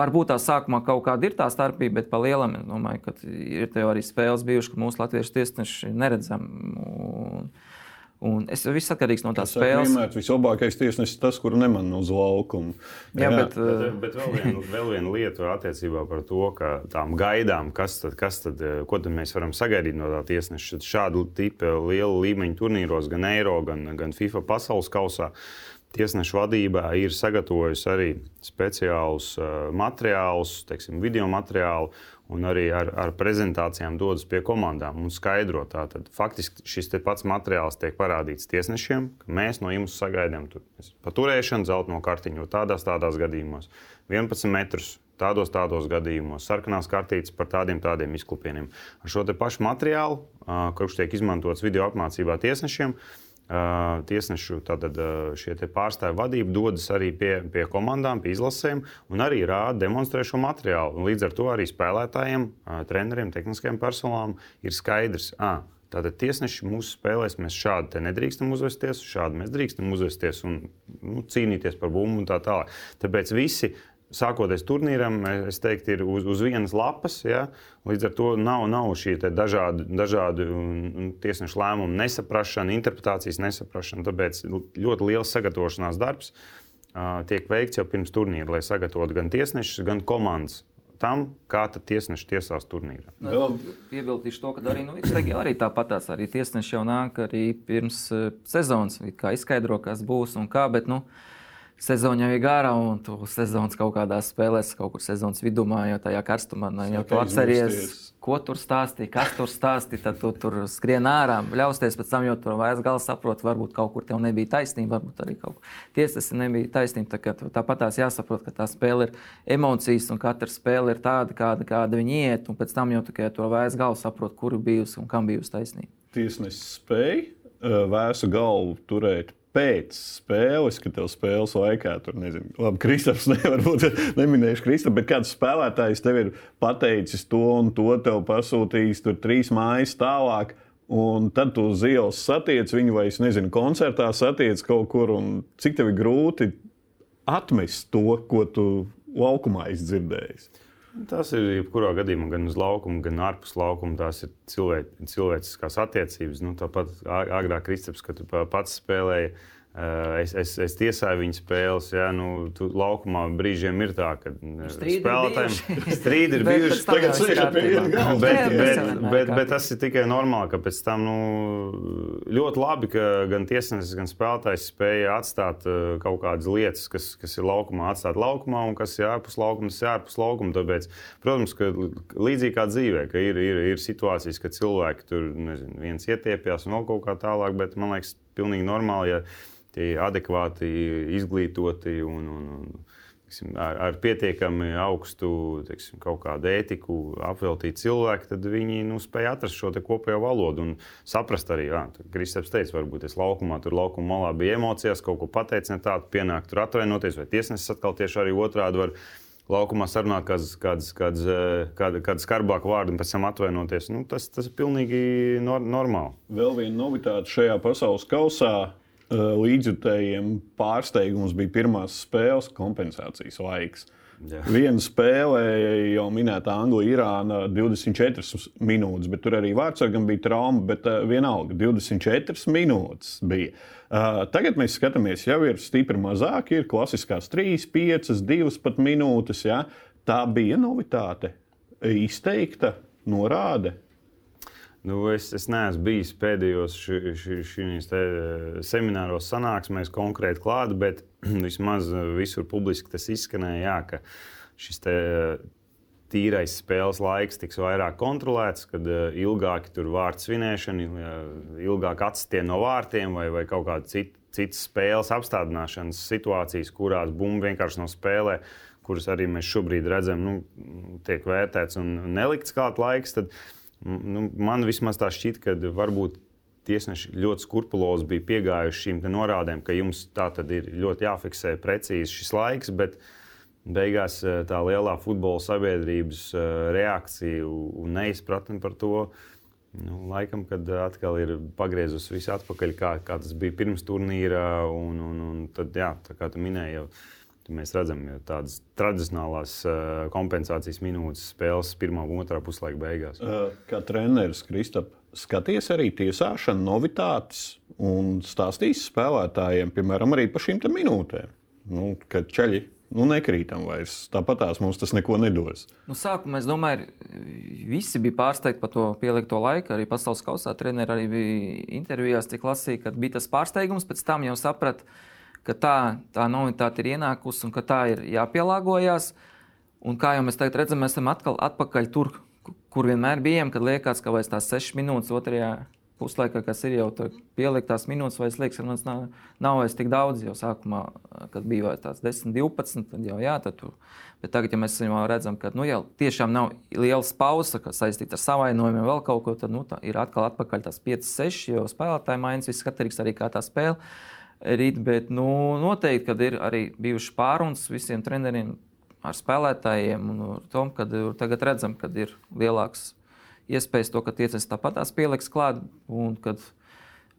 varbūt tā sākumā kaut kāda ir tā starpība, bet pa lielam es domāju, ka ir arī spēles bijušas, ka mūsu latviešu tiesneši neredzam. Un, es viss atkarīgs no tās spēles. Vienmēr vislabākais tiesnesis tas, kuru neman uz laukuma. Jā, jā. Bet, bet, eh, bet vēl, viena, vēl viena lieta attiecībā par to, ka tām gaidām, kas tad, kas tad, eh, ko tad mēs varam sagaidīt no tā tiesneša. Šādu tipu lielu līmeņu turnīros, gan Eiro, gan, gan FIFA pasaules kausā. Tiesneša vadībā ir sagatavojusi arī speciālus uh, materiālus, teiksim, video materiālu, un arī ar, ar prezentācijām dodas pie komandām un skaidro. Tātad, faktiski šis pats materiāls tiek parādīts tiesnešiem, ka mēs no jums sagaidām paturēšanu, zelta no kartiņu tādās, tādās gadījumos, 11 metrus. Tādos, tādos gadījumos, sarkanās kartītes par tādiem, tādiem izklupieniem. Ar šo pašu materiālu, kurš tiek izmantots video apmācībā tiesnešiem, uh, tiesnešu tātad, šie pārstāvju vadība dodas arī pie, pie komandām, pie izlasēm un arī rāda, demonstrē šo materiālu. Un līdz ar to arī spēlētājiem, treneriem, tehniskajiem personālam ir skaidrs. À, Tātad tiesneši mūsu spēlēs mēs šādi nedrīkstam uzvesties, šādi mēs drīkstam uzvesties un nu, cīnīties par bumbu un tā tālāk. Tāpēc visi sākoties turnīram, es teiktu, ir uz, uz vienas lapas. Ja? Līdz ar to nav, nav šī dažādi, dažādi tiesnešu lēmumu nesaprašana, interpretācijas nesaprašana. Tāpēc ļoti liels sagatavošanās darbs tiek veikts jau pirms turnīra, lai sagatavotu gan tiesnešus, gan komandas. Tam, kā tad tiesneši tiesās turnīrā. Piebildīšu to, ka arī, nu, arī tāpatās arī tiesneši jau nāk arī pirms sezonas, kā izskaidro, kas būs un kā. Bet, nu, uh, sezona jau ir gara, un tu sezonas kaut kādā spēlēs, kaut kur sezonas vidumā, jau tajā karstumā, nu, jau tu atceries, ko tur stāstīja, kas tur stāstīja. Tad tu tur skrien ārā, ļausties pēc tam, jo tur vairs gala saprot, varbūt kaut kur tev nebija taisnība, varbūt arī kaut kur tiesas nebija taisnība. Tā tāpat tās jāsaprot, ka tā spēle ir emocijas, un katra spēle ir tāda, kāda, kāda viņi iet, un pēc tam jau tikai to vairs gala saprot, kuru bijusi un kam bijusi taisnība. Tiesnesis spēja eh, vēsu galvu turēt pēc spēles, kad tev spēles laikā, tur nezinu, labi, Kristaps nevar būt, neminēšu Kristapu, bet kāds spēlētājs tev ir pateicis to un to, tev pasūtījis tur trīs mājas tālāk. Un tad tu uz ielas satiec viņu, vai es nezinu, koncertā satiec kaut kur. Cik tev ir grūti atmest to, ko tu laukumā izdzirdēji? Tas ir jebkurā gadījumā, gan uz laukuma, gan ārpus laukuma. Tās ir cilvē, cilvēciskās attiecības. Nu, tāpat agrāk Kristaps, kad pats spēlēja es, es, es tiesāju viņa spēles, ja nu, tu laukumā brīžiem ir tā, ka eh, spēlētājiem strīdi ir bijuši. Tagad bet, bet, bet, bet, bet tas ir tikai normāli, ka pēc tam nu, ļoti labi, ka gan tiesnesis, gan spēlētājs spēja atstāt eh, kaut kādas lietas, kas, kas ir laukumā, atstāt laukumā, un kas ir ārpus laukuma, tas ir ārpus laukuma. Tāpēc, protams, ka līdzīgi kā dzīvē, ka ir, ir, ir situācijas, kad cilvēki tur nezinu, viens ietiepjas un vēl kaut kā tālāk, bet man liekas, pilnīgi normāli. Ja adekvāti izglītoti un, un, un tiksim, ar, ar pietiekami augstu tiksim, ētiku apveltīti cilvēki, tad viņi nu, spēj atrast šo kopējo valodu un saprast arī, ka Kristaps teica, varbūt es laukumā, tur laukuma malā bija emocijas, kaut ko pateicis ne tādu, pienāk tur atvainoties, vai tiesnesis atkal tieši arī otrādi var laukumā sarunāt kādas, kādas, kādas, kādas, kādas skarbākas vārdas un pēc tam atvainoties. Nu, tas, tas ir pilnīgi nor normāli. Vēl viena novitāte šajā pasaules kausā līdzjutējiem pārsteigums bija pirmās spēles kompensācijas laiks. Jā. Viena spēle, jau minēta Anglija-Irāna, 24 minūtes, bet tur arī vārdsargam bija trauma, bet uh, vienalga 24 minūtes bija. Uh, tagad mēs skatāmies, jau ir stipri mazāk, ir klasiskās 3, 5, 2 pat minūtes. Ja? Tā bija novitāte, izteikta norāde. Nu, es, es neesmu bijis pēdējos šīs eh, semināros, sanāksmēs konkrēti klāt, bet vismaz visur publiski tas izskanēja, jā, ka šis te, eh, tīrais spēles laiks tiks vairāk kontrolēts, kad eh, ilgāki tur vārdu svinēšana, ilgāk atsitieni no vārtiem vai, vai kaut kāda cita, citas spēles apstādināšanas situācijas, kurās bumba vienkārši nav spēlē, kuras arī mēs šobrīd redzam, nu, tiek vērtēts un nelikts kāds laiks. Tad, uh, Nu, man vismaz tā šķiet, ka varbūt tiesneši ļoti skrupulozi bija piegājuši šīm norādēm, ka jums tā tad ir ļoti jāfiksē precīzi šis laiks. Bet, beigās tā lielā futbola sabiedrības reakcija un neizpratne par to. Nu, laikam, kad atkal ir pagriezusi visu atpakaļ, kā, kā tas bija pirms turnīra. Un, un, un tad, jā, kā tu minēji, jau, mēs redzam, ka tādas tradicionālās kompensācijas minūtes spēles pirmā un otrā puslaika beigās. Kā treneris Kristap, skaties arī tiesāšanu, novitātes un stāstīs spēlētājiem, piemēram, arī par šīm minūtēm, nu, kad ceļi nu, nekrītam vairs. Tāpat tās mums tas neko nedos. Nu, sākumā es domāju, visi bija pārsteigti par to pielikto laiku. Arī pasaules kausā treniņš arī bija intervijās, cik lasīja, ka bija tas pārsteigums. Pēc tam jau saprata, ka tā, tā novitāte ir ienākusi un ka tā ir jāpielāgojas. Un kā jau mēs tagad redzam, mēs esam atkal atpakaļ tur, kur vienmēr bijām, kad liekas, ka vairs tās sešas minūtes otrajā puslaikā, kas ir jau pieliktās minūtes, vai es liekas, ka nav, nav vairs tik daudz. Jau sākumā, kad bija tāds 10, 12, tad jau jā, tad tu. Bet tagad, ja mēs redzam, ka nu, jau tiešām nav liels pauzes, kas saistīta ar savainojumiem, vēl kaut ko, tad nu, ir atkal atpakaļ tās 5, 6, jo spēlētāji mainās, viss atkarīgs arī kā tā spēle. Rīt, bet nu, noteikti, kad ir arī bijuši pārunas visiem treneriem ar spēlētājiem, un tom, kad tagad redzam, ka ir lielāks iespējas to, ka tiecas tāpat tās pieliks klāt, un kad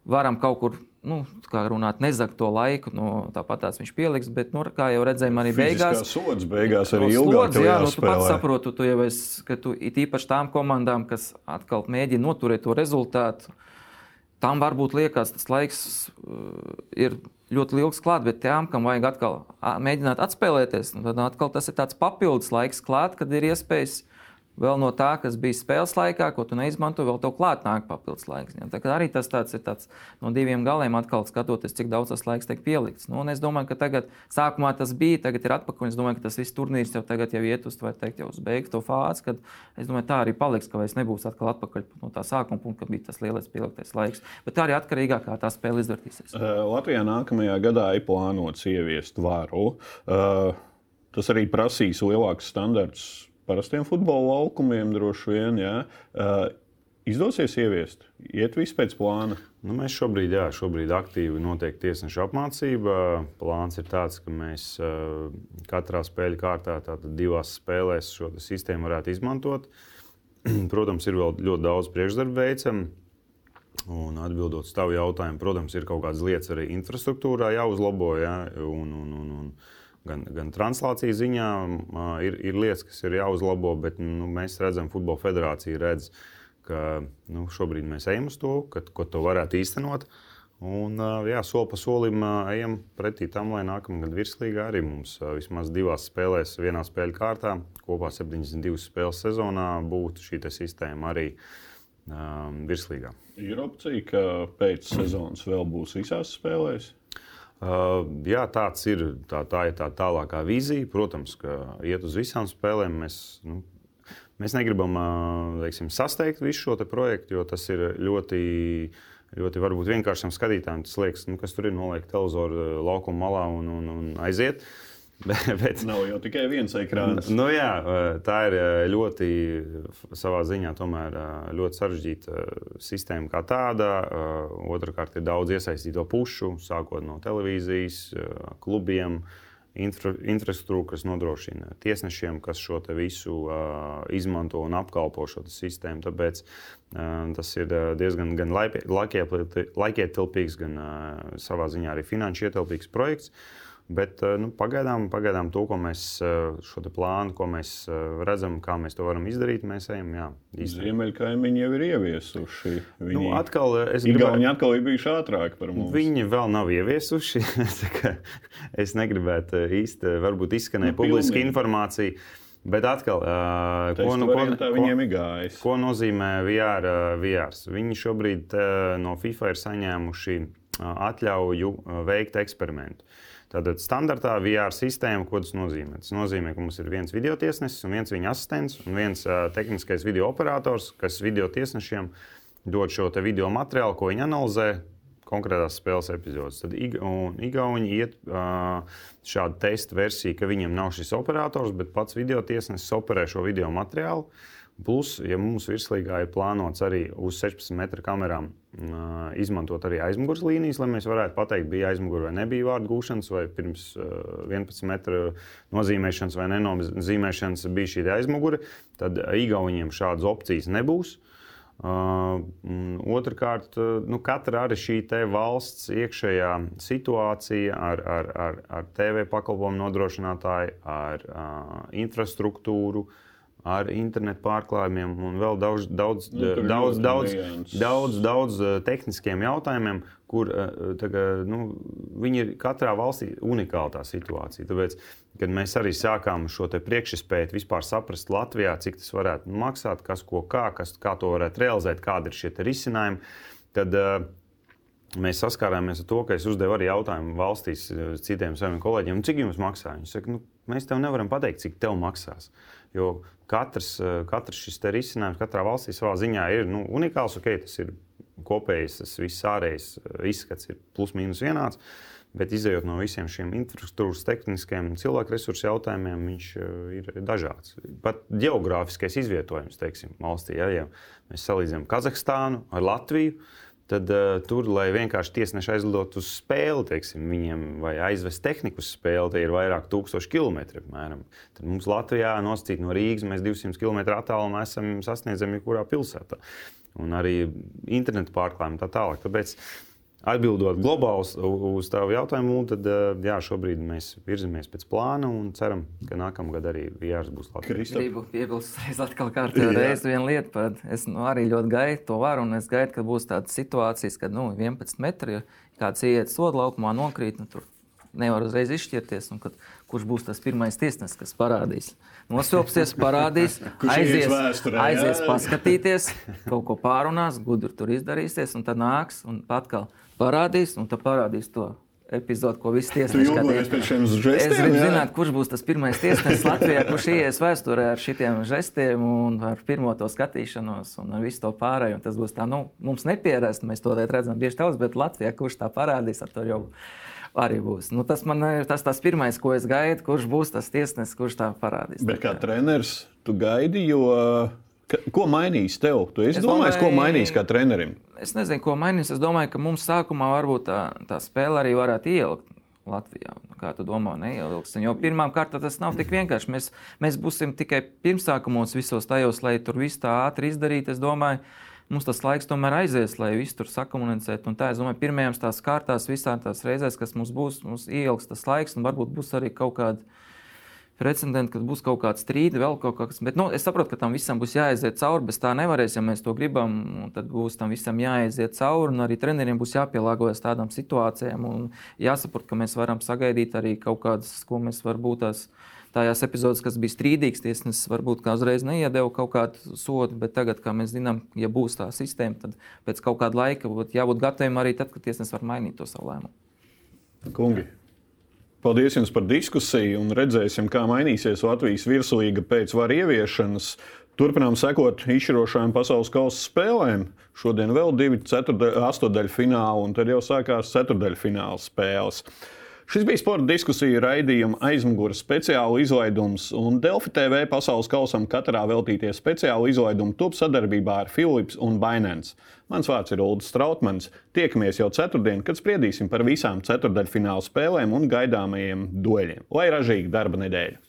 varam kaut kur, nu, kā runāt, nezakt to laiku, no tāpat tās viņš pieliks, bet, nu, kā jau redzējām, arī beigās. Tas sods beigās arī ilgāk. Jā, nu, tu pats saproti, tu jau esi, ka tu it īpaši tām komandām, kas atkal mēģina noturēt to rezultātu, tam varbūt liekas, tas laiks uh, ir ļoti ilgs klāt, bet tām, kam vajag atkal mēģināt atspēlēties, nu, tad atkal tas ir tāds papildus laiks klāt, kad ir iespējas vēl no tā, kas bija spēles laikā, ko tu neizmanto, vēl tev klāt nāk papildus laiks. Ja? Tā arī tas ir tāds no diviem galiem, atkal skatoties, cik daudz tas laiks tiek pielikts. Nu, es domāju, ka tagad, sākumā tas bija, tagad ir atpakaļ. Es domāju, ka tas viss turnīrs jau tagad jau iet uz, teikt, jau uz beigtu to fāzi, kad es domāju, tā arī paliks, ka vairs nebūs atkal atpakaļ no tā sākuma punkta, kad bija tas lielais pieliktais laiks. Bet tā arī atkarīgāk, kā tā spēle izvērtīsies. Latvijā nākamajā gadā ir plānots ieviest varu. Tas arī prasīs lielākus standartus parastiem futbola laukumiem droši vien. Jā. Uh, Izdosies ieviest, iet viss pēc plāna. Nu, mēs šobrīd, jā, šobrīd aktīvi notiek tiesneša apmācība. Plāns ir tāds, ka mēs uh, katrā spēļu kārtā, tātad divās spēlēs, šo sistēmu varētu izmantot. protams, ir vēl ļoti daudz priekšdarbu veicam. Un atbildot uz tavu jautājumu, protams, ir kaut kādas lietas arī infrastruktūrā jāuzlabo. Jā, un, un, un, un, gan, gan translācijas ziņā ir, ir lietas, kas ir jāuzlabo, bet nu, mēs redzam, Futbola federācija redz, ka nu, šobrīd mēs ejam uz to, ka, ko to varētu īstenot. Un, jā, soli pa solim ejam pretī tam, lai nākamā gada virslīgā arī mums vismaz divās spēlēs, vienā spēļu kārtā, kopā 72 spēles sezonā, būtu šī sistēma arī um, virslīgā. Ir opcija, ka pēc sezonas vēl būs visās spēlēs. Jā, tāds ir. Tā, tā ir tā tālākā vīzija. Protams, ka iet uz visām spēlēm. Mēs, nu, mēs negribam teiksim, sasteigt visu šo projektu, jo tas ir ļoti. Ļoti varbūt vienkāršam skatītājam tas liekas, nu, kas tur ir noliekt televizoru laukuma malā un, un, un aiziet. Uh, Bet, Nav jau tikai viens ekrāns. Nu, jā, tā ir ļoti savā ziņā ļoti sarežģīta sistēma kā tāda. Otrakārt, ir daudz iesaistīto pušu, sākot no televīzijas, klubiem. Infra, infrastruktūra, kas nodrošina tiesnešiem, kas šo visu izmanto un apkalpo šo sistēmu. Tāpēc tas ir diezgan gan laikietilpīgs, gan savā ziņā arī finanšu ietilpīgs projekts. Uh, Bet eh, nu, pagaidām, pagaidām to, ko mēs eh, šo plānu, ko mēs eh, redzam, kā mēs to varam izdarīt, mēs ejam. Ziemeļkaimiņi jau ir ieviesuši. Viņi nu, atkal, gribētu... atkal ir bijuši ātrāki par mums. Viņi vēl nav ieviesuši. es negribētu īsti, varbūt izskanēja nu, publiska informācija. Bet atkal, uh, ko, nu, ko, gājis? Ko nozīmē VR? VR? Viņi šobrīd uh, no FIFA ir saņēmuši uh, atļauju uh, veikt eksperimentu. Tātad standartā VR sistēma, ko tas nozīmē? Tas nozīmē, ka mums ir viens video tiesnesis, un viens viņa asistents un viens uh, tehniskais video operators, kas video tiesnešiem dod šo video materiālu, ko viņi analizē. Konkrētās spēles epizodes. Tad Igauni iet uh, šādu testu versiju, ka viņiem nav šis operators, bet pats video tiesnesis operē šo video materiālu. Plus, ja mums virslīgā ir plānots arī uz 16 metru kamerām izmantot arī aizmugures līnijas, lai mēs varētu pateikt, bija aizmugure vai nebija vārdu gūšanas, vai pirms 11 metru nozīmēšanas vai nenozīmēšanas bija šī aizmugure, tad Igauniem šādas opcijas nebūs. Uh, Otrakārt, nu, katra arī šī valsts iekšējā situācija ar, ar, ar, ar TV pakalpojumu nodrošinātāju, ar uh, infrastruktūru, uh, ar internetu pārklājumiem un vēl daudz, daudz, nu, daudz, daudz, daudz, daudz, daudz tehniskiem jautājumiem, kur tagad, nu, viņi ir katrā valstī unikāla tā situācija. Tāpēc, kad mēs arī sākām šo priekšspēju vispār saprast Latvijā, cik tas varētu maksāt, kas ko kā, kas, kā to varētu realizēt, kādi ir šie risinājumi, tad uh, mēs saskārāmies ar to, ka es uzdevu arī jautājumu valstīs citiem saviem kolēģiem, cik jums maksā. Viņi saka, nu, mēs tev nevaram pateikt, cik tev maksās. Jo katrs, eh, katrs šis risinājums katrā valstī savā ziņā ir nu, unikāls. Okay, tas ir kopējs, tas viss ārējais eh, izskats ir plus mīnus vienāds. Bet izējot no visiem šiem infrastruktūras, tehniskiem un cilvēku resursu jautājumiem, viņš eh, ir dažāds. Pat geogrāfiskais izvietojums, teiksim, valstī, ja, ja mēs salīdzinām Kazahstānu ar Latviju, uh, tad uh, tur, lai vienkārši tiesneši aizlidotu uz spēli, teiksim, viņiem vai aizvest tehniku uz spēli, tie ir vairāk tūkstoši kilometri. Apmēram. Tad mums Latvijā nosacīt no Rīgas, mēs 200 km attālumā esam sasniedzami jebkurā pilsētā. Un arī internetu pārklājumu tā tālāk. Tāpēc, uh, Atbildot globāli uz, uz tavu jautājumu, tad eh, jā, šobrīd mēs virzamies pēc plāna un ceram, ka nākamgad arī VRs būs Latvijas. Gribu piebilst, es atkal kārtējo reizi vienu lietu, par, es nu, arī ļoti gaidu to varu, un es gaidu, ka būs tādas situācijas, kad nu, 11 metri, kāds iet sodu laukumā, nokrīt, nu, tur nevar uzreiz izšķirties, kad, kurš būs tas pirmais tiesnesis, kas parādīs. Nosvilpsies, parādīs, aizies, vēsturē, aizies paskatīties, kaut ko pārunās, gudri tur izdarīsies, un tad nāks un atkal parādīs, un tad parādīs to epizodi, ko visi tiesneši skatīja. Es gribu zināt, kurš būs tas pirmais tiesnesis Latvijā, kurš ies vēsturē ar šiem žestiem un ar pirmo to skatīšanos un ar visu to pārējo. Tas būs tā, nu, mums nepierast, mēs to redzam bieži daudz, bet Latvijā, kurš tā parādīs, ar to jau arī būs. Nu, tas man ir tas, tas pirmais, ko es gaidu, kurš būs tas tiesnesis, kurš tā parādīs. Bet kā treneris, tu gaidi, jo Ka, ko mainīs tev? Tu es domāju, ko mainīs kā trenerim? Es nezinu, ko mainīs. Es domāju, ka mums sākumā varbūt tā, tā spēle arī varētu ielikt. Latvijā. Kā tu domā, neievilksim? Jo pirmām kārtām tas nav tik vienkārši. Mēs, mēs būsim tikai pirmsākumos visos tajos, lai tur viss tā ātri izdarītu. Es domāju, mums tas laiks tomēr aizies, lai viss tur sakomunicētu. Un tā, es domāju, pirmajām tās kārtās, visām tās reizēs, kas mums būs, mums ieliks tas laiks, un varbūt būs arī kaut kāda precedenti, kad būs kaut kāds strīds, vēl kaut kas. Bet nu, es saprotu, ka tam visam būs jāaiziet cauri. Bez tā nevarēs, ja mēs to gribam. Tad būs tam visam jāaiziet cauri, arī treneriem būs jāpielāgojas tādām situācijām. Jāsaprot, ka mēs varam sagaidīt arī kaut kādas, ko mēs varbūt tās. Tajās epizodēs, kas bija strīdīgs, tiesnesis varbūt kā uzreiz neiedeva kaut kādu sodu, bet tagad, kā mēs zinām, ja būs tā sistēma, tad pēc kaut kāda laika būtu jābūt gataviem arī tad, kad tiesnesis var mainīt to savu lēmumu. Kungi, Paldies jums par diskusiju un redzēsim, kā mainīsies Latvijas virslīga pēc varu ieviešanas. Turpinām sekot izšķirošajām pasaules kausa spēlēm. Šodien vēl divi astotdaļu fināli, un tad jau sākās ceturdaļu fināla spēles. Šis bija sporta diskusija raidījuma aizmugures speciāla izlaidums, un Delfi TV pasaules kausam katrā veltītie speciāla izlaidumi top sadarbībā ar Philips un Binance. Mans vārds ir Ulrichs Strautmans. Tiekamies jau ceturtdien, kad spriedīsim par visām ceturdaļfināla spēlēm un gaidāmajiem dueļiem. Lai ražīga darba nedēļa!